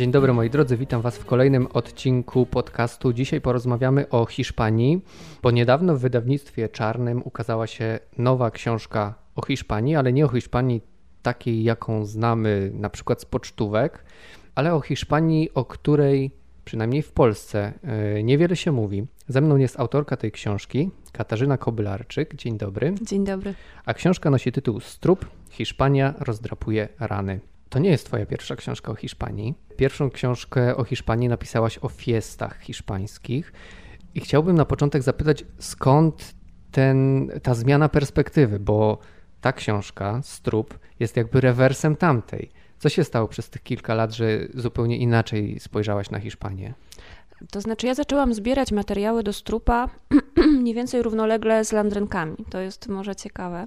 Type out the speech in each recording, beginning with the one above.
Dzień dobry moi drodzy, witam Was w kolejnym odcinku podcastu. Dzisiaj porozmawiamy o Hiszpanii, bo niedawno w wydawnictwie czarnym ukazała się nowa książka o Hiszpanii, ale nie o Hiszpanii takiej, jaką znamy na przykład z pocztówek, ale o Hiszpanii, o której przynajmniej w Polsce e, niewiele się mówi. Ze mną jest autorka tej książki, Katarzyna Kobylarczyk. Dzień dobry. Dzień dobry. A książka nosi tytuł Strup Hiszpania rozdrapuje rany. To nie jest twoja pierwsza książka o Hiszpanii. Pierwszą książkę o Hiszpanii napisałaś o fiestach hiszpańskich. I chciałbym na początek zapytać, skąd ten, ta zmiana perspektywy, bo ta książka, Strup, jest jakby rewersem tamtej. Co się stało przez tych kilka lat, że zupełnie inaczej spojrzałaś na Hiszpanię? To znaczy, ja zaczęłam zbierać materiały do strupa mniej więcej równolegle z landrynkami. To jest może ciekawe,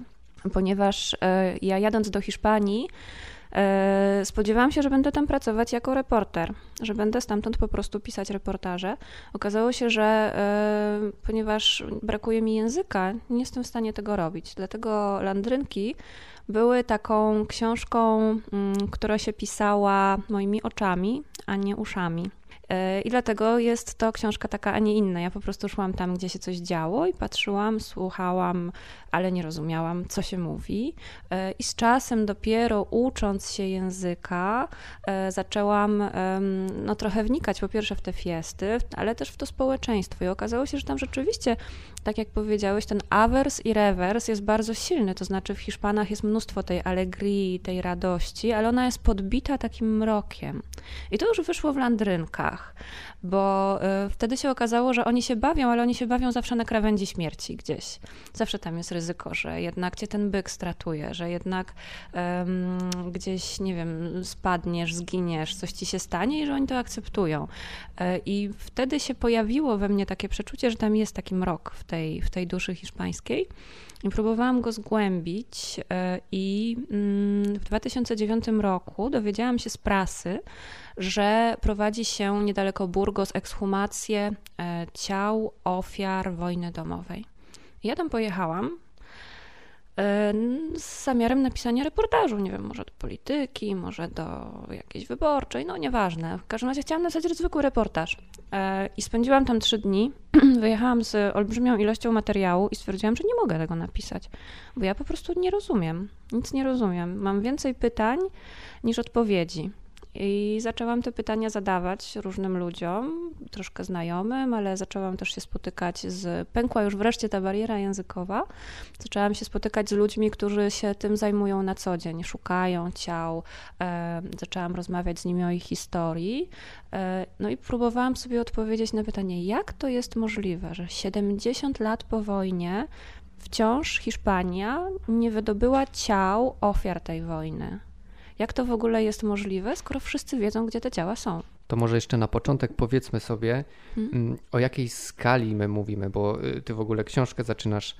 ponieważ e, ja jadąc do Hiszpanii, spodziewałam się, że będę tam pracować jako reporter, że będę stamtąd po prostu pisać reportaże. Okazało się, że e, ponieważ brakuje mi języka, nie jestem w stanie tego robić. Dlatego landrynki były taką książką, mm, która się pisała moimi oczami, a nie uszami. E, I dlatego jest to książka taka, a nie inna. Ja po prostu szłam tam, gdzie się coś działo i patrzyłam, słuchałam, ale nie rozumiałam, co się mówi. E, I z czasem, dopiero ucząc się języka, e, zaczęłam no, trochę wnikać po pierwsze w te fiesty, ale też w to społeczeństwo. I okazało się, że tam rzeczywiście, tak jak powiedziałeś, ten awers i rewers jest bardzo silny. To znaczy, w Hiszpanach jest mnóstwo tej alegrii, tej radości, ale ona jest podbita takim mrokiem. I to już wyszło w landrynkach, bo y, wtedy się okazało, że oni się bawią, ale oni się bawią zawsze na krawędzi śmierci gdzieś. Zawsze tam jest ryzyko, że jednak cię ten byk stratuje, że jednak um, gdzieś, nie wiem, spadniesz, zginiesz, coś ci się stanie i że oni to akceptują. Y, I wtedy się pojawiło we mnie takie przeczucie, że tam jest taki mrok w tej, w tej duszy hiszpańskiej. Próbowałam go zgłębić e, i mm, w 2009 roku dowiedziałam się z prasy, że prowadzi się niedaleko Burgos ekshumację e, ciał ofiar wojny domowej. Ja tam pojechałam z zamiarem napisania reportażu, nie wiem, może do polityki, może do jakiejś wyborczej, no nieważne. W każdym razie chciałam napisać zwykły reportaż. E, I spędziłam tam trzy dni. Wyjechałam z olbrzymią ilością materiału i stwierdziłam, że nie mogę tego napisać, bo ja po prostu nie rozumiem. Nic nie rozumiem. Mam więcej pytań niż odpowiedzi. I zaczęłam te pytania zadawać różnym ludziom, troszkę znajomym, ale zaczęłam też się spotykać z. Pękła już wreszcie ta bariera językowa. Zaczęłam się spotykać z ludźmi, którzy się tym zajmują na co dzień, szukają ciał. E, zaczęłam rozmawiać z nimi o ich historii. E, no i próbowałam sobie odpowiedzieć na pytanie, jak to jest możliwe, że 70 lat po wojnie wciąż Hiszpania nie wydobyła ciał ofiar tej wojny. Jak to w ogóle jest możliwe, skoro wszyscy wiedzą, gdzie te ciała są? To może jeszcze na początek powiedzmy sobie, hmm? Mm, o jakiej skali my mówimy, bo y, ty w ogóle książkę zaczynasz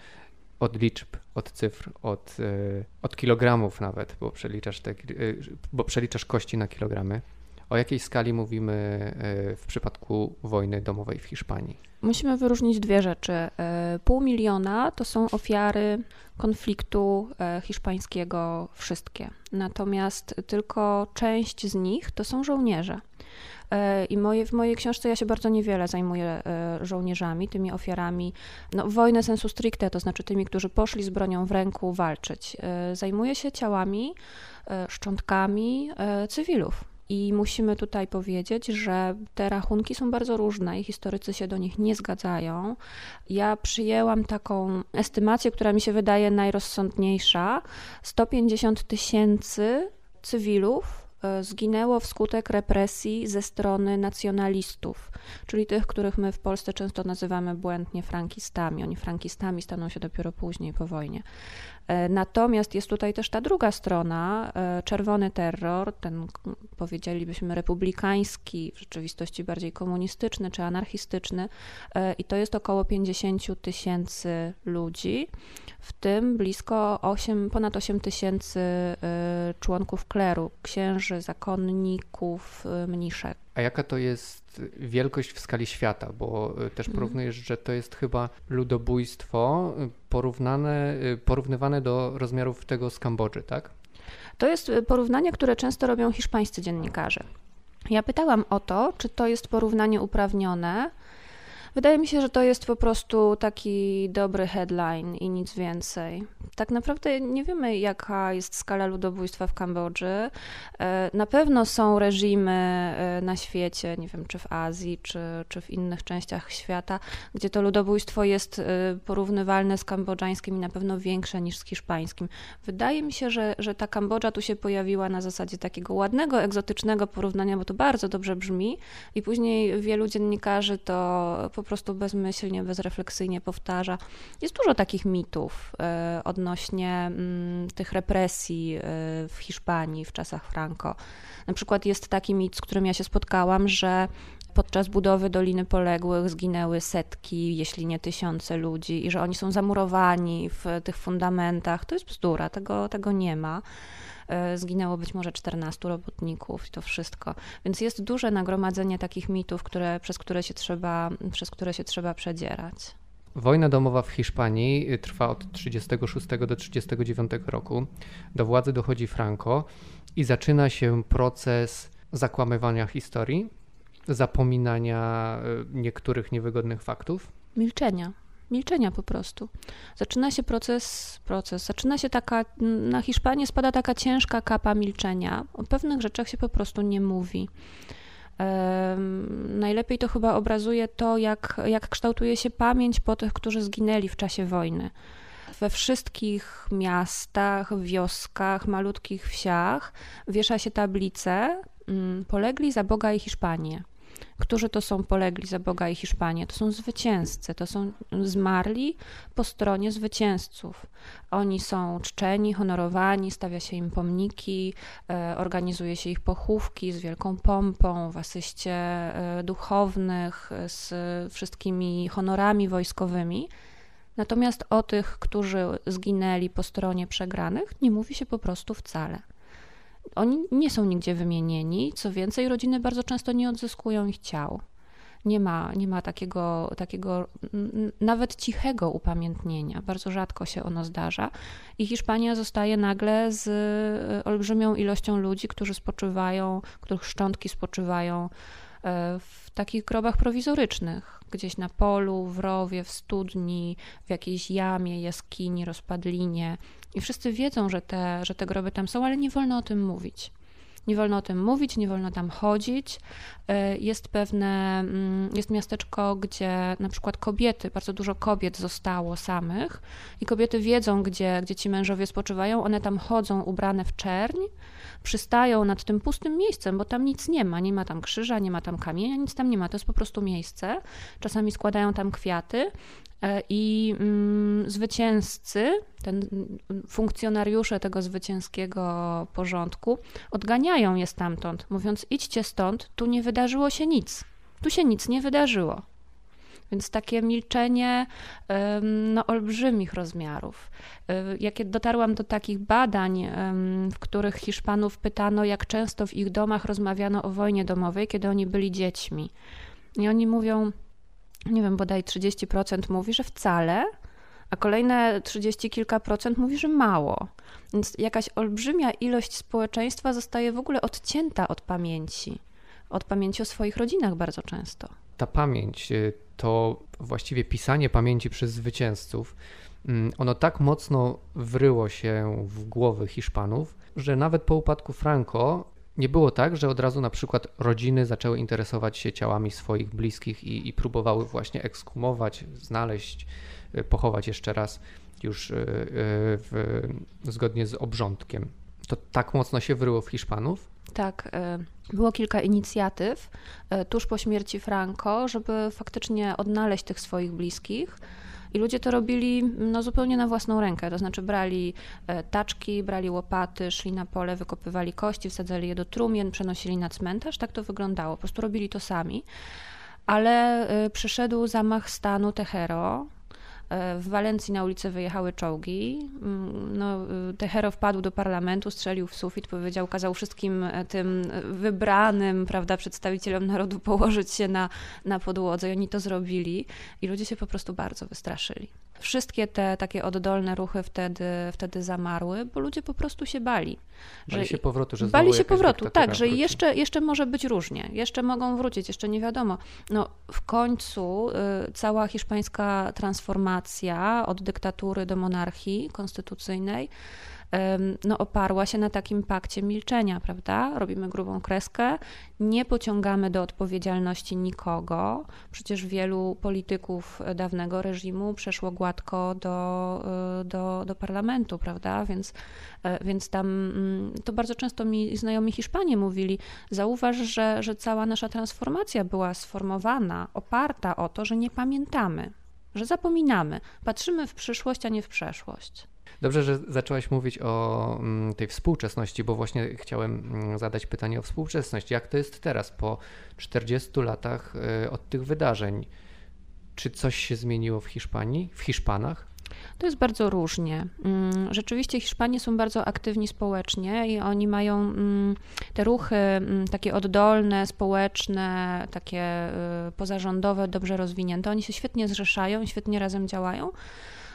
od liczb, od cyfr, od, y, od kilogramów nawet, bo przeliczasz, te, y, bo przeliczasz kości na kilogramy. O jakiej skali mówimy e, w przypadku wojny domowej w Hiszpanii? Musimy wyróżnić dwie rzeczy. E, pół miliona to są ofiary konfliktu e, hiszpańskiego, wszystkie. Natomiast tylko część z nich to są żołnierze. I moje, w mojej książce ja się bardzo niewiele zajmuję żołnierzami, tymi ofiarami no, wojny sensu stricte, to znaczy tymi, którzy poszli z bronią w ręku walczyć. Zajmuję się ciałami, szczątkami cywilów i musimy tutaj powiedzieć, że te rachunki są bardzo różne i historycy się do nich nie zgadzają. Ja przyjęłam taką estymację, która mi się wydaje najrozsądniejsza: 150 tysięcy cywilów e, zginęło wskutek represji ze strony nacjonalistów, czyli tych, których my w Polsce często nazywamy błędnie frankistami. Oni frankistami staną się dopiero później po wojnie. E, natomiast jest tutaj też ta druga strona, e, czerwony terror, ten powiedzielibyśmy republikański, w rzeczywistości bardziej komunistyczny czy anarchistyczny, e, i to jest około 50 tysięcy ludzi, w tym blisko 8, ponad 8 tysięcy członków kleru, księży, zakonników, mniszek. A jaka to jest wielkość w skali świata? Bo y, też mhm. porównujesz, że to jest chyba ludobójstwo y, porównane, y, porównywane do rozmiarów tego z Kambodży, tak? To jest porównanie, które często robią hiszpańscy dziennikarze. Ja pytałam o to, czy to jest porównanie uprawnione. Wydaje mi się, że to jest po prostu taki dobry headline i nic więcej. Tak naprawdę nie wiemy, jaka jest skala ludobójstwa w Kambodży. E, na pewno są reżimy e, na świecie, nie wiem, czy w Azji, czy, czy w innych częściach świata, gdzie to ludobójstwo jest e, porównywalne z kambodżańskim i na pewno większe niż z hiszpańskim. Wydaje mi się, że, że ta Kambodża tu się pojawiła na zasadzie takiego ładnego, egzotycznego porównania, bo to bardzo dobrze brzmi i później wielu dziennikarzy to po prostu bezmyślnie, bezrefleksyjnie powtarza. Jest dużo takich mitów e, odnośnie mm, tych represji e, w Hiszpanii w czasach Franco. Na przykład jest taki mit, z którym ja się spotkałam, że podczas budowy Doliny Poległych zginęły setki, jeśli nie tysiące ludzi i że oni są zamurowani w tych fundamentach. To jest bzdura, tego, tego nie ma. E, zginęło być może 14 robotników i to wszystko. Więc jest duże nagromadzenie takich mitów, które, przez, które się trzeba, przez które się trzeba przedzierać. Wojna domowa w Hiszpanii trwa od 36 do 39 roku. Do władzy dochodzi Franco i zaczyna się proces zakłamywania historii, zapominania e, niektórych niewygodnych faktów. Milczenia milczenia po prostu. Zaczyna się proces, proces, zaczyna się taka, na Hiszpanię spada taka ciężka kapa milczenia. O pewnych rzeczach się po prostu nie mówi. Um, najlepiej to chyba obrazuje to, jak, jak kształtuje się pamięć po tych, którzy zginęli w czasie wojny. We wszystkich miastach, wioskach, malutkich wsiach wiesza się tablice um, polegli za Boga i Hiszpanię. Którzy to są polegli za Boga i Hiszpanię? To są zwycięzcy, to są zmarli po stronie zwycięzców. Oni są czczeni, honorowani, stawia się im pomniki, e, organizuje się ich pochówki z wielką pompą w asyście e, duchownych, z wszystkimi honorami wojskowymi. Natomiast o tych, którzy zginęli po stronie przegranych, nie mówi się po prostu wcale. Oni nie są nigdzie wymienieni, co więcej, rodziny bardzo często nie odzyskują ich ciał. Nie ma, nie ma takiego, takiego nawet cichego upamiętnienia. Bardzo rzadko się ono zdarza. I Hiszpania zostaje nagle z e, olbrzymią ilością ludzi, którzy spoczywają, których szczątki spoczywają e, w takich grobach prowizorycznych, gdzieś na polu, w rowie, w studni, w jakiejś jamie, jaskini, rozpadlinie. I wszyscy wiedzą, że te, że te groby tam są, ale nie wolno o tym mówić. Nie wolno o tym mówić, nie wolno tam chodzić. E, jest pewne, mm, jest miasteczko, gdzie na przykład kobiety, bardzo dużo kobiet zostało samych i kobiety wiedzą, gdzie, gdzie ci mężowie spoczywają. One tam chodzą ubrane w czerń, przystają nad tym pustym miejscem, bo tam nic nie ma. Nie ma tam krzyża, nie ma tam kamienia, nic tam nie ma. To jest po prostu miejsce. Czasami składają tam kwiaty, I mm, zwycięzcy, ten, funkcjonariusze tego zwycięskiego porządku odganiają je stamtąd, mówiąc: idźcie stąd, tu nie wydarzyło się nic. Tu się nic nie wydarzyło. Więc takie milczenie no, olbrzymich rozmiarów. E, jak dotarłam do takich badań, w których Hiszpanów pytano, jak często w ich domach rozmawiano o wojnie domowej, kiedy oni byli dziećmi. I oni mówią, nie wiem, bodaj 30% mówi, że wcale, a kolejne 30 kilka procent mówi, że mało. Więc jakaś olbrzymia ilość społeczeństwa zostaje w ogóle odcięta od pamięci, od pamięci o swoich rodzinach bardzo często. Ta pamięć, y, to właściwie pisanie pamięci przez zwycięzców, mm, ono tak mocno wryło się w głowy Hiszpanów, że nawet po upadku Franco nie było tak, że od razu na przykład rodziny zaczęły interesować się ciałami swoich bliskich i, i próbowały właśnie ekskumować, znaleźć, y, pochować jeszcze raz już y, y, w, zgodnie z obrządkiem. To tak mocno się wryło w Hiszpanów? Tak, było kilka inicjatyw tuż po śmierci Franco, żeby faktycznie odnaleźć tych swoich bliskich. I ludzie to robili no, zupełnie na własną rękę, to znaczy brali e, taczki, brali łopaty, szli na pole, wykopywali kości, wsadzali je do trumien, przenosili na cmentarz, tak to wyglądało, po prostu robili to sami. Ale e, przyszedł zamach stanu Tehero, w Walencji na ulicę wyjechały czołgi. Mm, no, y, Tehero wpadł do parlamentu, strzelił w sufit, powiedział, kazał wszystkim e, tym wybranym prawda, przedstawicielom narodu położyć się na, na podłodze i oni to zrobili i ludzie się po prostu bardzo wystraszyli. wszystkie te takie oddolne ruchy wtedy, wtedy zamarły, bo ludzie po prostu się bali. Bali się powrotu, że Bali się powrotu, tak, że jeszcze, jeszcze może być różnie, jeszcze mogą wrócić, jeszcze nie wiadomo. No, w końcu y, cała hiszpańska transformacja od dyktatury do monarchii konstytucyjnej no, oparła się na takim pakcie milczenia, prawda? Robimy grubą kreskę, nie pociągamy do odpowiedzialności nikogo. Przecież wielu polityków dawnego reżimu przeszło gładko do, y, do, do parlamentu, prawda? Więc, e, więc tam mm, to bardzo często mi znajomi Hiszpanie mówili, zauważ, że, że cała nasza transformacja była sformowana, oparta o to, że nie pamiętamy, że zapominamy, patrzymy w przyszłość, a nie w przeszłość. Dobrze, że zaczęłaś mówić o mm, tej współczesności, bo właśnie chciałem mm, zadać pytanie o współczesność. Jak to jest teraz, po 40 latach y, od tych wydarzeń? Czy coś się zmieniło w Hiszpanii, w Hiszpanach? To jest bardzo różnie. Mm, rzeczywiście Hiszpanie są bardzo aktywni społecznie i oni mają te ruchy takie oddolne, społeczne, takie y, pozarządowe, dobrze rozwinięte. Oni się świetnie zrzeszają, świetnie razem działają.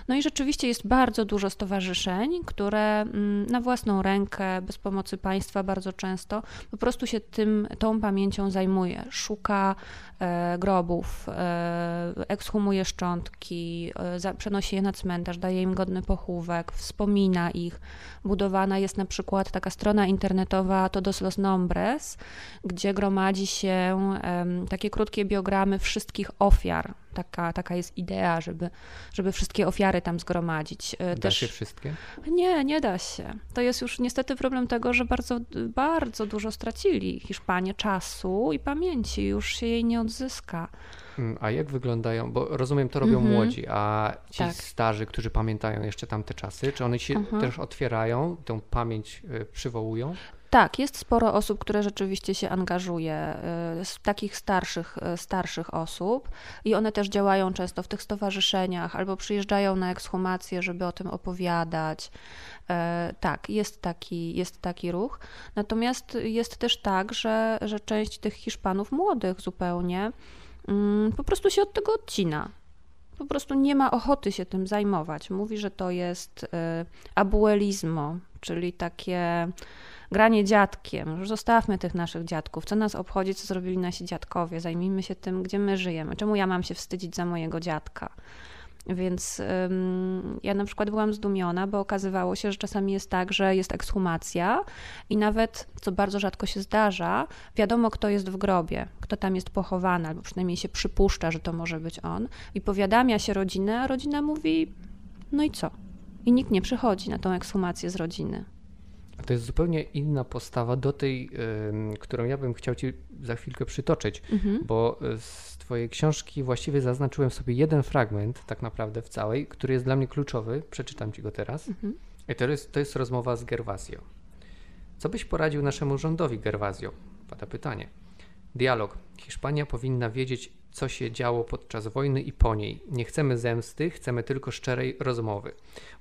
No i rzeczywiście jest bardzo dużo stowarzyszeń, które mm, na własną rękę, bez pomocy państwa bardzo często, po prostu się tym, tą pamięcią zajmuje. Szuka e, grobów, e, ekshumuje szczątki, e, przenosi je na cmentarz, daje im godny pochówek, wspomina ich. Budowana jest na przykład taka strona internetowa Todos los Nombres, gdzie gromadzi się takie krótkie biogramy wszystkich ofiar taka, taka jest idea, żeby, żeby wszystkie ofiary tam zgromadzić. E, da Też... się wszystkie? Nie, nie da się. To jest już niestety problem tego, że bardzo, bardzo dużo stracili Hiszpanie czasu i pamięci, już się jej nie odzyska. Mm, a jak wyglądają, bo rozumiem, to robią mm -hmm. młodzi, a ci tak. starzy, którzy pamiętają jeszcze tamte czasy, czy one się mhm. też otwierają, tę pamięć e, przywołują? Tak, jest sporo osób, które rzeczywiście się angażuje, y, takich starszych, y, starszych osób i one też działają często w tych stowarzyszeniach albo przyjeżdżają na ekshumację, żeby o tym opowiadać. E, tak, jest taki, jest taki ruch. Natomiast jest też tak, że, że część tych Hiszpanów młodych zupełnie mm, po prostu się od tego odcina po prostu nie ma ochoty się tym zajmować. Mówi, że to jest y, abuelizmo, czyli takie granie dziadkiem. Zostawmy tych naszych dziadków. Co nas obchodzi, co zrobili nasi dziadkowie? Zajmijmy się tym, gdzie my żyjemy. Czemu ja mam się wstydzić za mojego dziadka? Więc ym, ja na przykład byłam zdumiona, bo okazywało się, że czasami jest tak, że jest ekshumacja i nawet, co bardzo rzadko się zdarza, wiadomo, kto jest w grobie, kto tam jest pochowany, albo przynajmniej się przypuszcza, że to może być on. I powiadamia się rodzinę, a rodzina mówi: No i co? I nikt nie przychodzi na tą ekshumację z rodziny. To jest zupełnie inna postawa do tej, którą ja bym chciał Ci za chwilkę przytoczyć, mhm. bo e, z Twojej książki właściwie zaznaczyłem sobie jeden fragment, tak naprawdę w całej, który jest dla mnie kluczowy. Przeczytam Ci go teraz. Mhm. I to jest, to jest rozmowa z Gervasio. Co byś poradził naszemu rządowi, Gervasio? Pada pytanie. Dialog. Hiszpania powinna wiedzieć, co się działo podczas wojny i po niej. Nie chcemy zemsty, chcemy tylko szczerej rozmowy.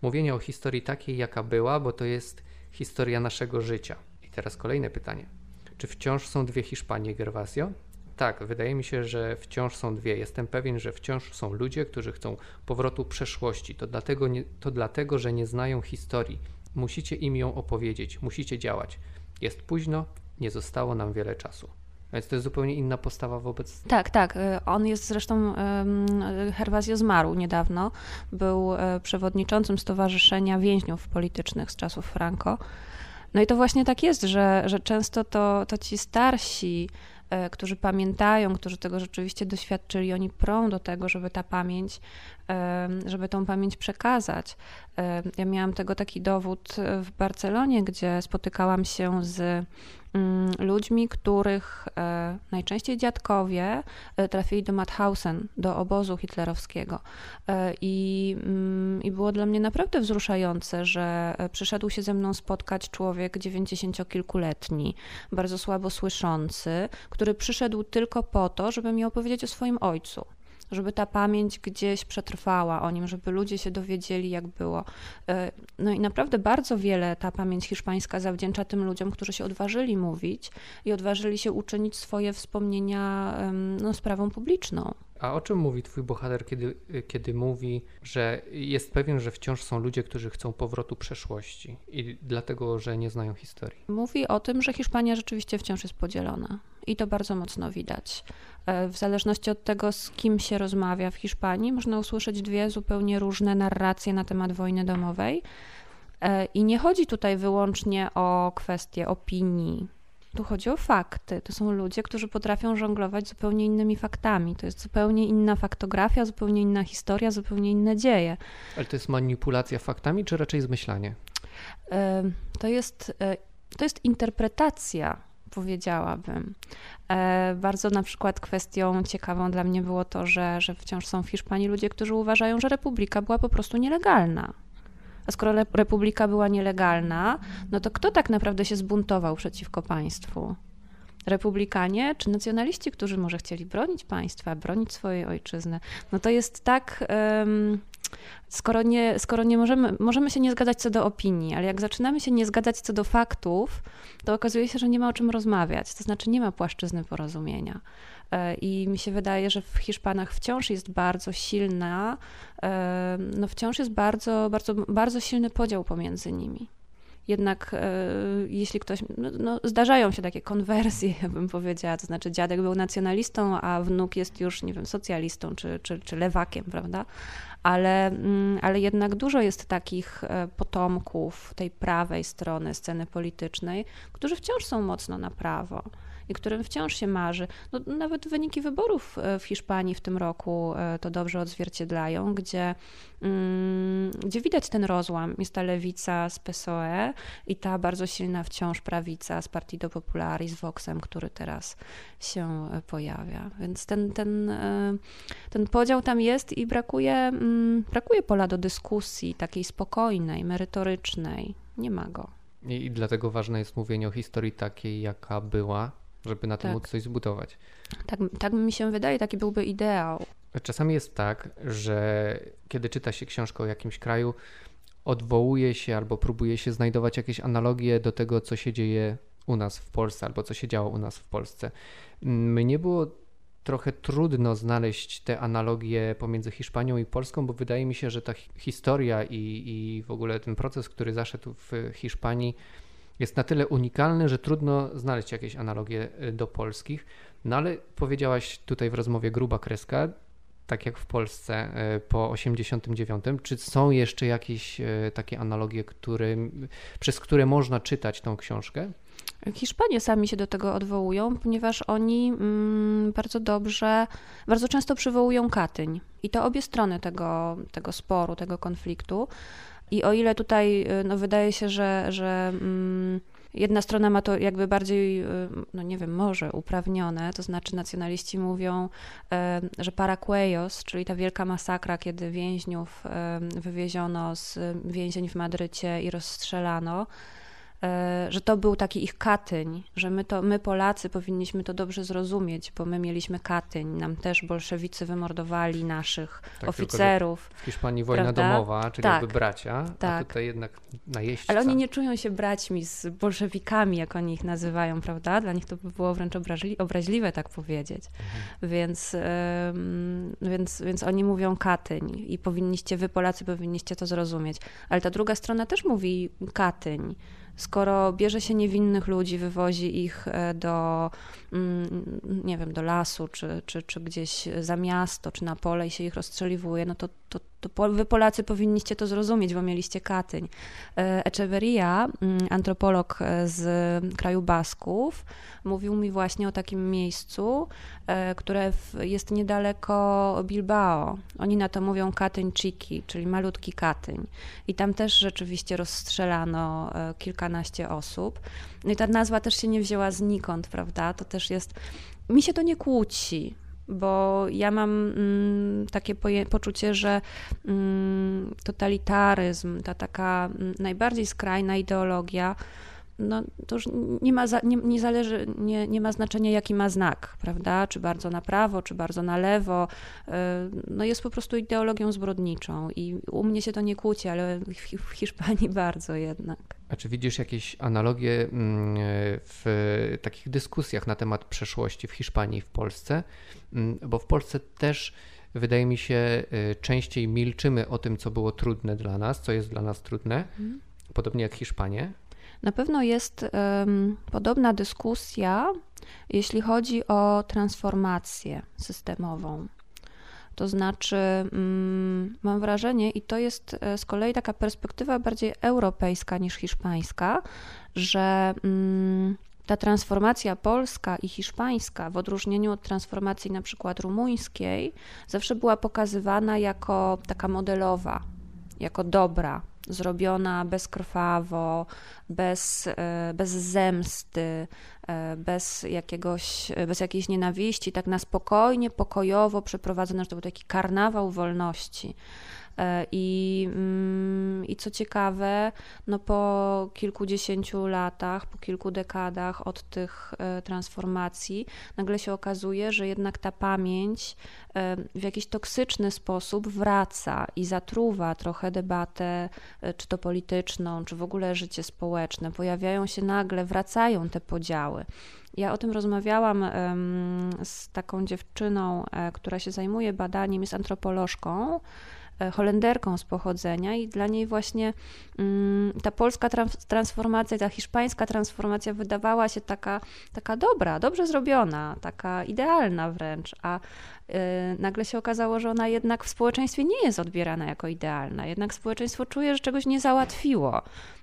Mówienie o historii takiej, jaka była, bo to jest historia naszego życia. I teraz kolejne pytanie. Czy wciąż są dwie Hiszpanie, Gervasio? Tak, wydaje mi się, że wciąż są dwie. Jestem pewien, że wciąż są ludzie, którzy chcą powrotu przeszłości. To dlatego, nie, to dlatego, że nie znają historii. Musicie im ją opowiedzieć, musicie działać. Jest późno, nie zostało nam wiele czasu. Więc to jest zupełnie inna postawa wobec. Tak, tak. Y, on jest zresztą, Herwazjo zmarł niedawno. Był e, przewodniczącym Stowarzyszenia Więźniów Politycznych z czasów Franco. No i to właśnie tak jest, że, że często to, to ci starsi, którzy pamiętają, którzy tego rzeczywiście doświadczyli, oni prą do tego, żeby ta pamięć, żeby tą pamięć przekazać. Ja miałam tego taki dowód w Barcelonie, gdzie spotykałam się z Mm, ludźmi, których e, najczęściej dziadkowie e, trafili do Mauthausen, do obozu hitlerowskiego. E, I, mm, I było dla mnie naprawdę wzruszające, że przyszedł się ze mną spotkać człowiek dziewięćdziesięciokilkuletni, bardzo słabo słyszący, który przyszedł tylko po to, żeby mi opowiedzieć o swoim ojcu żeby ta pamięć gdzieś przetrwała o nim, żeby ludzie się dowiedzieli, jak było. E, no i naprawdę bardzo wiele ta pamięć hiszpańska zawdzięcza tym ludziom, którzy się odważyli mówić i odważyli się uczynić swoje wspomnienia no, sprawą publiczną. A o czym mówi twój bohater, kiedy, kiedy mówi, że jest pewien, że wciąż są ludzie, którzy chcą powrotu przeszłości i dlatego, że nie znają historii? Mówi o tym, że Hiszpania rzeczywiście wciąż jest podzielona i to bardzo mocno widać. E, w zależności od tego, z kim się rozmawia w Hiszpanii, można usłyszeć dwie zupełnie różne narracje na temat wojny domowej. E, I nie chodzi tutaj wyłącznie o kwestie opinii. Tu chodzi o fakty. To są ludzie, którzy potrafią żonglować zupełnie innymi faktami. To jest zupełnie inna faktografia, zupełnie inna historia, zupełnie inne dzieje. Ale to jest manipulacja faktami, czy raczej zmyślanie? E, to jest, to jest interpretacja powiedziałabym. E, bardzo na przykład kwestią ciekawą dla mnie było to, że, że wciąż są w Hiszpanii ludzie, którzy uważają, że republika była po prostu nielegalna. A skoro republika była nielegalna, no to kto tak naprawdę się zbuntował przeciwko państwu? Republikanie czy nacjonaliści, którzy może chcieli bronić państwa, bronić swojej ojczyzny? No to jest tak. Um, skoro nie, skoro nie możemy, możemy się nie zgadzać co do opinii, ale jak zaczynamy się nie zgadzać co do faktów, to okazuje się, że nie ma o czym rozmawiać, to znaczy nie ma płaszczyzny porozumienia. E, I mi się wydaje, że w Hiszpanach wciąż jest bardzo silna, e, no wciąż jest bardzo, bardzo, bardzo silny podział pomiędzy nimi jednak e, jeśli ktoś, no, no, zdarzają się takie konwersje, ja bym powiedziała, to znaczy dziadek był nacjonalistą, a wnuk jest już, nie wiem, socjalistą czy, czy, czy lewakiem, prawda? Ale, mm, ale jednak dużo jest takich potomków tej prawej strony sceny politycznej, którzy wciąż są mocno na prawo i którym wciąż się marzy. No, nawet wyniki wyborów e, w Hiszpanii w tym roku e, to dobrze odzwierciedlają, gdzie, mm, gdzie widać ten rozłam. Jest ta lewica z PSOE i ta bardzo silna wciąż prawica z Partido Popular i z Voxem, który teraz się e, pojawia. Więc ten, ten, ten podział tam jest i brakuje, mm, brakuje pola do dyskusji takiej spokojnej, merytorycznej. Nie ma go. I dlatego ważne jest mówienie o historii takiej, jaka była, żeby na tym tak. móc coś zbudować. Tak, tak mi się wydaje, taki byłby ideał. Czasami jest tak, że kiedy czyta się książkę o jakimś kraju, odwołuje się albo próbuje się znajdować jakieś analogie do tego, co się dzieje u nas w Polsce albo co się działo u nas w Polsce. Mnie było trochę trudno znaleźć te analogie pomiędzy Hiszpanią i Polską, bo wydaje mi się, że ta historia i, i w ogóle ten proces, który zaszedł w Hiszpanii, jest na tyle unikalny, że trudno znaleźć jakieś analogie y, do polskich. No ale powiedziałaś tutaj w rozmowie gruba kreska, tak jak w Polsce y, po 89. Czy są jeszcze jakieś y, takie analogie, przez które można czytać tą książkę? Hiszpanie sami się do tego odwołują, ponieważ oni mm, bardzo dobrze, bardzo często przywołują Katyń. I to obie strony tego, tego sporu, tego konfliktu. I o ile tutaj y, no, wydaje się, że, że mm, jedna strona ma to jakby bardziej, y, no nie wiem, może uprawnione, to znaczy nacjonaliści mówią, y, że Paracuellos, czyli ta wielka masakra, kiedy więźniów wywieziono z więzień w Madrycie i rozstrzelano, że to był taki ich Katyń, że my, to, my Polacy powinniśmy to dobrze zrozumieć, bo my mieliśmy Katyń, nam też bolszewicy wymordowali naszych tak, oficerów. w Hiszpanii wojna prawda? domowa, czyli tak, bracia, tak. a tutaj jednak najeźdźca. Ale oni nie czują się braćmi z bolszewikami, jak oni ich nazywają, prawda? Dla nich to by było wręcz obraźliwe tak powiedzieć. Mhm. Więc, więc, więc oni mówią Katyń i powinniście, wy Polacy powinniście to zrozumieć. Ale ta druga strona też mówi Katyń skoro bierze się niewinnych ludzi, wywozi ich e, do, mm, nie wiem, do lasu, czy, czy, czy gdzieś za miasto, czy na pole i się ich rozstrzeliwuje, no to, to, to wy Polacy powinniście to zrozumieć, bo mieliście Katyń. E, Echeverria, mm, antropolog e, z kraju Basków, mówił mi właśnie o takim miejscu, które jest niedaleko Bilbao. Oni na to mówią Katyń Chiki, czyli malutki Katyń. I tam też rzeczywiście rozstrzelano kilka kilkanaście osób. No i ta nazwa też się nie wzięła znikąd, prawda? To też jest. Mi się to nie kłóci, bo ja mam mm, takie poczucie, że mm, totalitaryzm, ta taka mm, najbardziej skrajna ideologia, no, to już nie ma, za, nie, nie zależy, nie, nie ma znaczenia, jaki ma znak, prawda? Czy bardzo na prawo, czy bardzo na lewo. E, no jest po prostu ideologią zbrodniczą i u mnie się to nie kłóci, ale w Hiszpanii bardzo jednak. A czy widzisz jakieś analogie mm, w takich dyskusjach na temat przeszłości w Hiszpanii i w Polsce? Mm, bo w Polsce też wydaje mi się, y, częściej milczymy o tym, co było trudne dla nas, co jest dla nas trudne, mhm. podobnie jak Hiszpanie. Na pewno jest um, podobna dyskusja, jeśli chodzi o transformację systemową. To znaczy, um, mam wrażenie, i to jest e, z kolei taka perspektywa bardziej europejska niż hiszpańska, że um, ta transformacja polska i hiszpańska, w odróżnieniu od transformacji na przykład rumuńskiej, zawsze była pokazywana jako taka modelowa, jako dobra, zrobiona bezkrwawo, bez, e, bez zemsty, e, bez, jakiegoś, bez jakiejś nienawiści, tak na spokojnie, pokojowo przeprowadzone, że to był taki karnawał wolności. E, I, mm, I co ciekawe, no po kilkudziesięciu latach, po kilku dekadach od tych e, transformacji, nagle się okazuje, że jednak ta pamięć e, w jakiś toksyczny sposób wraca i zatruwa trochę debatę, czy to polityczną, czy w ogóle życie społeczne. Pojawiają się nagle, wracają te podziały. Ja o tym rozmawiałam z taką dziewczyną, która się zajmuje badaniem, jest antropolożką. E, Holenderką z pochodzenia i dla niej właśnie mm, ta polska transformacja, ta hiszpańska transformacja wydawała się taka, taka dobra, dobrze zrobiona, taka idealna wręcz, a e, nagle się okazało, że ona jednak w społeczeństwie nie jest odbierana jako idealna. Jednak społeczeństwo czuje, że czegoś nie załatwiło,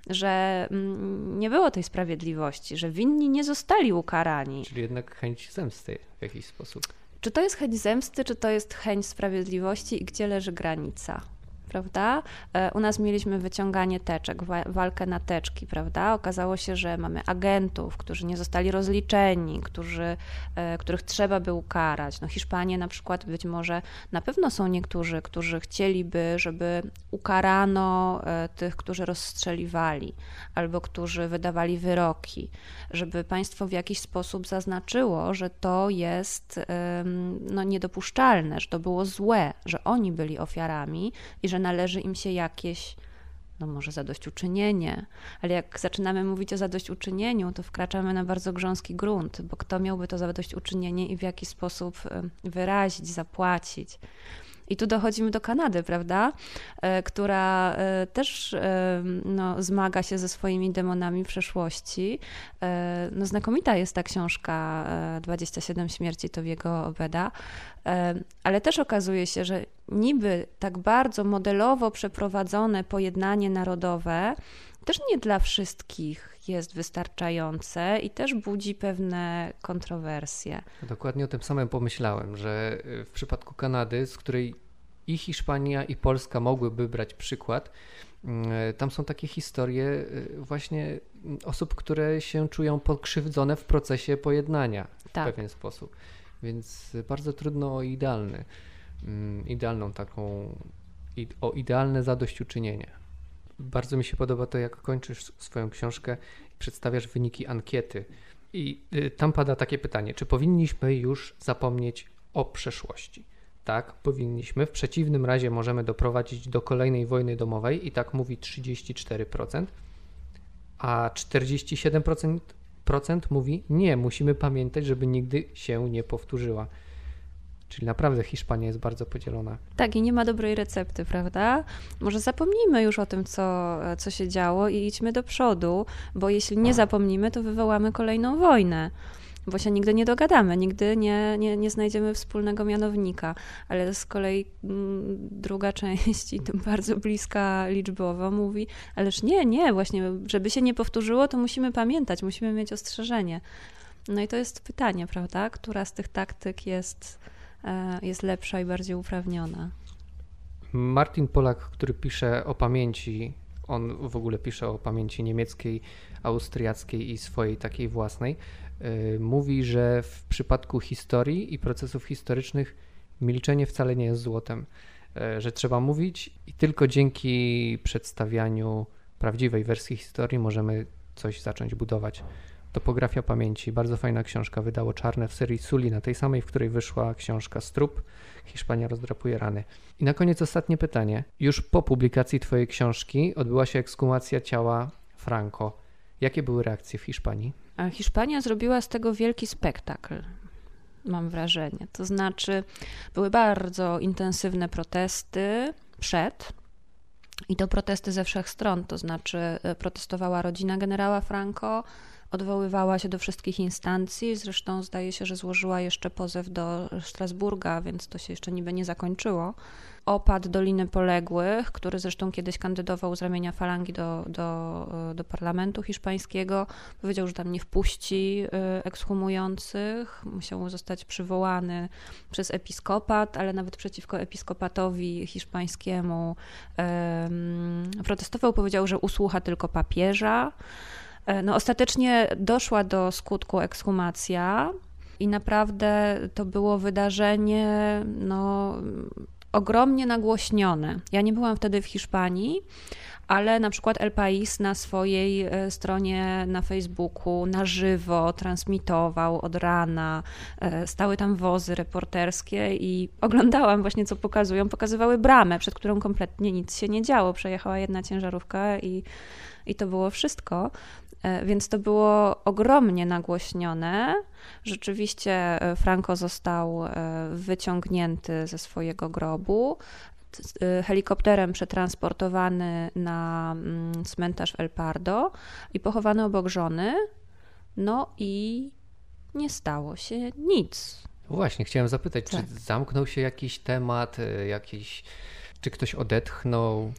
że mm, nie było tej sprawiedliwości, że winni nie zostali ukarani. Czyli jednak chęć zemsty w jakiś sposób. Czy to jest chęć zemsty, czy to jest chęć sprawiedliwości i gdzie leży granica? Prawda? E, u nas mieliśmy wyciąganie teczek, walkę na teczki, prawda? Okazało się, że mamy agentów, którzy nie zostali rozliczeni, którzy, e, których trzeba by ukarać. No Hiszpanie na przykład być może, na pewno są niektórzy, którzy chcieliby, żeby ukarano e, tych, którzy rozstrzeliwali, albo którzy wydawali wyroki, żeby państwo w jakiś sposób zaznaczyło, że to jest no, niedopuszczalne, że to było złe, że oni byli ofiarami i że należy im się jakieś, no może zadośćuczynienie, ale jak zaczynamy mówić o zadośćuczynieniu, to wkraczamy na bardzo grząski grunt, bo kto miałby to zadośćuczynienie i w jaki sposób wyrazić, zapłacić. I tu dochodzimy do Kanady, prawda? E, która e, też e, no, zmaga się ze swoimi demonami przeszłości. No, znakomita jest ta książka 27 śmierci Towiego Obeda, ale też okazuje się, że niby tak bardzo modelowo przeprowadzone pojednanie narodowe też nie dla wszystkich jest wystarczające i też budzi pewne kontrowersje. Dokładnie o tym samym pomyślałem, że w przypadku Kanady, z której i Hiszpania, i Polska mogłyby brać przykład, mm, tam są takie historie y, właśnie osób, które się czują pokrzywdzone w procesie pojednania w tak. pewien sposób. Więc bardzo trudno o idealny, mm, idealną taką, o idealne zadośćuczynienie. Bardzo mi się podoba to, jak kończysz swoją książkę i przedstawiasz wyniki ankiety. I y, tam pada takie pytanie, czy powinniśmy już zapomnieć o przeszłości? Tak, powinniśmy. W przeciwnym razie możemy doprowadzić do kolejnej wojny domowej i tak mówi 34%, a 47% mówi nie, musimy pamiętać, żeby nigdy się nie powtórzyła. Czyli naprawdę Hiszpania jest bardzo podzielona. Tak, i nie ma dobrej recepty, prawda? Może zapomnijmy już o tym, co, co się działo i idźmy do przodu, bo jeśli nie zapomnimy, to wywołamy kolejną wojnę bo się nigdy nie dogadamy, nigdy nie, nie, nie znajdziemy wspólnego mianownika. Ale z kolei mm, druga część, i tym bardzo bliska liczbowo, mówi, ależ nie, nie, właśnie, żeby się nie powtórzyło, to musimy pamiętać, musimy mieć ostrzeżenie. No i to jest pytanie, prawda? Która z tych taktyk jest, jest lepsza i bardziej uprawniona? Martin Polak, który pisze o pamięci, on w ogóle pisze o pamięci niemieckiej, austriackiej i swojej takiej własnej. Y, mówi, że w przypadku historii i procesów historycznych milczenie wcale nie jest złotem, y, że trzeba mówić i tylko dzięki przedstawianiu prawdziwej wersji historii możemy coś zacząć budować. Topografia pamięci, bardzo fajna książka, wydało Czarne w serii Suli, na tej samej, w której wyszła książka Strup, Hiszpania rozdrapuje rany. I na koniec ostatnie pytanie. Już po publikacji Twojej książki odbyła się ekskumacja ciała Franco. Jakie były reakcje w Hiszpanii? Hiszpania zrobiła z tego wielki spektakl mam wrażenie. To znaczy, były bardzo intensywne protesty przed. I to protesty ze wszech stron, to znaczy e, protestowała rodzina generała Franco, odwoływała się do wszystkich instancji. Zresztą zdaje się, że złożyła jeszcze pozew do Strasburga, więc to się jeszcze niby nie zakończyło. Opad Doliny Poległych, który zresztą kiedyś kandydował z ramienia falangi do, do, do parlamentu hiszpańskiego, powiedział, że tam nie wpuści y, ekshumujących. Musiał zostać przywołany przez episkopat, ale nawet przeciwko episkopatowi hiszpańskiemu protestował. Powiedział, że usłucha tylko papieża. E, no, ostatecznie doszła do skutku ekshumacja i naprawdę to było wydarzenie no, ogromnie nagłośnione. Ja nie byłam wtedy w Hiszpanii, ale na przykład El País na swojej e, stronie na Facebooku na żywo transmitował od rana, e, stały tam wozy reporterskie i oglądałam właśnie co pokazują. Pokazywały bramę, przed którą kompletnie nic się nie działo. Przejechała jedna ciężarówka i, i to było wszystko. E, więc to było ogromnie nagłośnione. Rzeczywiście e, Franco został e, wyciągnięty ze swojego grobu, helikopterem przetransportowany na mm, cmentarz El Pardo i pochowany obok żony. No i nie stało się nic. Właśnie, chciałem zapytać, tak. czy zamknął się jakiś temat, jakiś, czy ktoś odetchnął?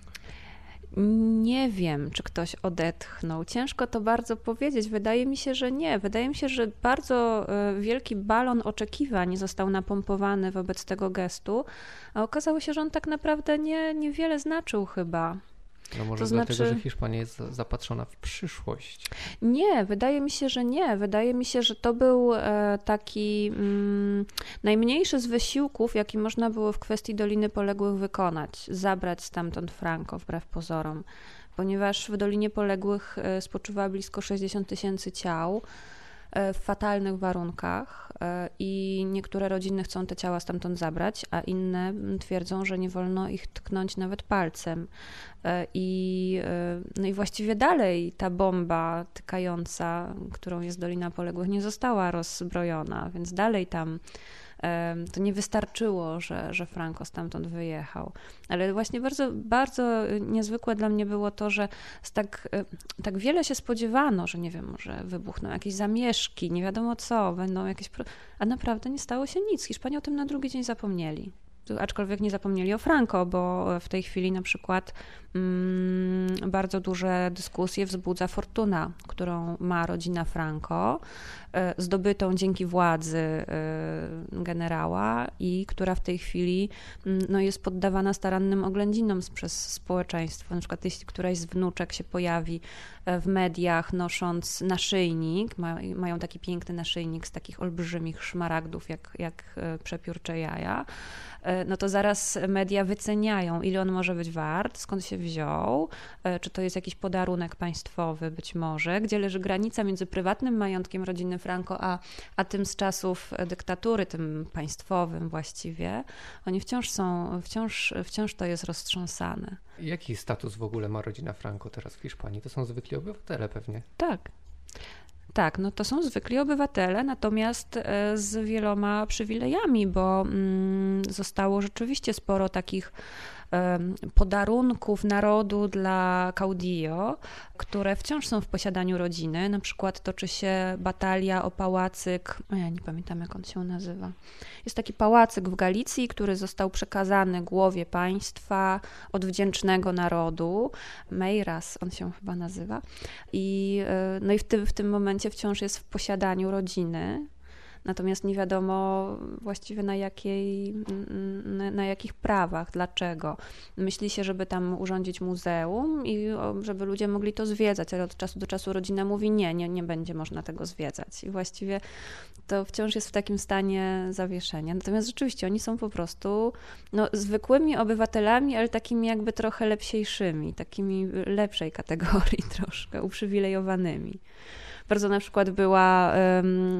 Nie wiem, czy ktoś odetchnął. Ciężko to bardzo powiedzieć. Wydaje mi się, że nie. Wydaje mi się, że bardzo e, wielki balon oczekiwań został napompowany wobec tego gestu, a okazało się, że on tak naprawdę nie, niewiele znaczył chyba. No może to dlatego, znaczy... że Hiszpania jest zapatrzona w przyszłość. Nie, wydaje mi się, że nie. Wydaje mi się, że to był e, taki mm, najmniejszy z wysiłków, jaki można było w kwestii Doliny Poległych wykonać. Zabrać stamtąd Franco, wbrew pozorom. Ponieważ w Dolinie Poległych e, spoczywa blisko 60 tysięcy ciał w fatalnych warunkach i niektóre rodziny chcą te ciała stamtąd zabrać, a inne twierdzą, że nie wolno ich tknąć nawet palcem. E, I, e, no i właściwie dalej ta bomba tykająca, którą jest Dolina Poległych, nie została rozzbrojona, więc dalej tam e, to nie wystarczyło, że, że Franco stamtąd wyjechał. Ale właśnie bardzo, bardzo niezwykłe dla mnie było to, że tak, tak wiele się spodziewano, że nie wiem, może wybuchną jakieś zamieszki, nie wiadomo co, będą jakieś. A naprawdę nie stało się nic. Hiszpanie o tym na drugi dzień zapomnieli aczkolwiek nie zapomnieli o Franco, bo w tej chwili na przykład mm, bardzo duże dyskusje wzbudza fortuna, którą ma rodzina Franco, e, zdobytą dzięki władzy e, generała i która w tej chwili mm, no, jest poddawana starannym oględzinom przez społeczeństwo. Na przykład jeśli któraś z wnuczek się pojawi w mediach nosząc naszyjnik, ma, mają taki piękny naszyjnik z takich olbrzymich szmaragdów jak, jak przepiórcze jaja, E, no to zaraz media wyceniają, ile on może być wart, skąd się wziął, e, czy to jest jakiś podarunek państwowy być może, gdzie leży granica między prywatnym majątkiem rodziny Franco, a, a tym z czasów dyktatury, tym państwowym właściwie. Oni wciąż są, wciąż, wciąż to jest roztrząsane. Jaki status w ogóle ma rodzina Franco teraz w Hiszpanii? To są zwykli obywatele pewnie. Tak. Tak, no to są zwykli obywatele, natomiast e, z wieloma przywilejami, bo mm, zostało rzeczywiście sporo takich podarunków narodu dla Caudillo, które wciąż są w posiadaniu rodziny. Na przykład toczy się batalia o pałacyk, o ja nie pamiętam jak on się nazywa. Jest taki pałacyk w Galicji, który został przekazany głowie państwa od wdzięcznego narodu. Meiras on się chyba nazywa. I, e, no i w tym, w tym momencie wciąż jest w posiadaniu rodziny. Natomiast nie wiadomo właściwie na, jakiej, na, na jakich prawach, dlaczego. Myśli się, żeby tam urządzić muzeum i żeby ludzie mogli to zwiedzać, ale od czasu do czasu rodzina mówi nie, nie, nie będzie można tego zwiedzać. I właściwie to wciąż jest w takim stanie zawieszenia. Natomiast rzeczywiście oni są po prostu no, zwykłymi obywatelami, ale takimi jakby trochę lepsiejszymi, takimi lepszej kategorii troszkę, uprzywilejowanymi. Bardzo na przykład była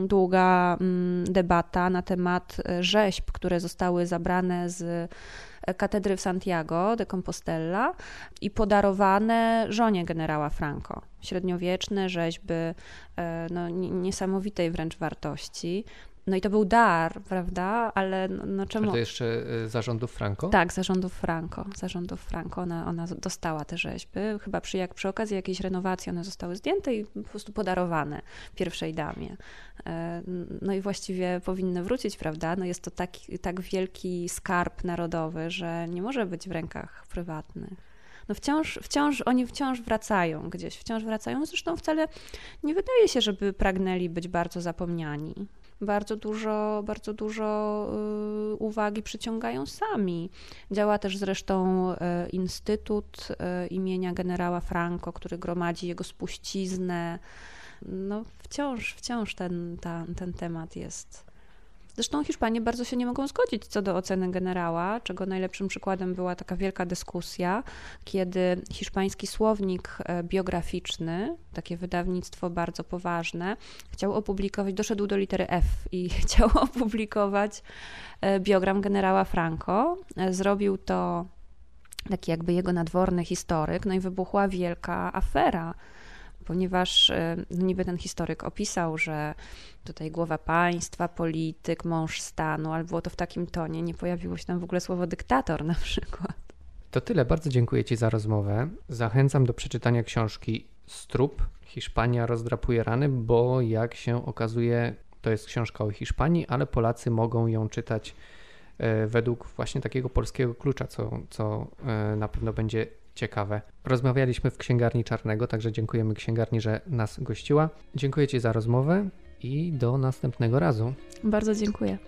długa um, debata na temat e, rzeźb, które zostały zabrane z e, katedry w Santiago de Compostela i podarowane żonie generała Franco. Średniowieczne rzeźby e, no, niesamowitej wręcz wartości. No i to był dar, prawda? Ale no, no czemu? A to jeszcze y, zarządów Franco? Tak, zarządów Franco. Zarządów Franco. Ona, ona dostała te rzeźby. Chyba przy, jak, przy okazji jakiejś renowacji one zostały zdjęte i po prostu podarowane pierwszej damie. E, no i właściwie powinny wrócić, prawda? No jest to taki, tak wielki skarb narodowy, że nie może być w rękach prywatnych no wciąż, wciąż, oni wciąż wracają gdzieś, wciąż wracają. Zresztą wcale nie wydaje się, żeby pragnęli być bardzo zapomniani bardzo dużo, bardzo dużo y, uwagi przyciągają sami. Działa też zresztą y, Instytut y, imienia generała Franco, który gromadzi jego spuściznę. No, wciąż, wciąż ten, ten, ten temat jest Zresztą Hiszpanie bardzo się nie mogą zgodzić co do oceny generała, czego najlepszym przykładem była taka wielka dyskusja, kiedy hiszpański słownik e, biograficzny, takie wydawnictwo bardzo poważne, chciał opublikować, doszedł do litery F i chciał opublikować e, biogram generała Franco. E, zrobił to taki jakby jego nadworny historyk, no i wybuchła wielka afera ponieważ no niby ten historyk opisał, że tutaj głowa państwa, polityk, mąż stanu, ale było to w takim tonie, nie pojawiło się tam w ogóle słowo dyktator na przykład. To tyle, bardzo dziękuję Ci za rozmowę. Zachęcam do przeczytania książki Strup, Hiszpania rozdrapuje rany, bo jak się okazuje, to jest książka o Hiszpanii, ale Polacy mogą ją czytać e, według właśnie takiego polskiego klucza, co, co e, na pewno będzie ciekawe. Rozmawialiśmy w księgarni Czarnego, także dziękujemy księgarni, że nas gościła. Dziękuję Ci za rozmowę i do następnego razu. Bardzo dziękuję.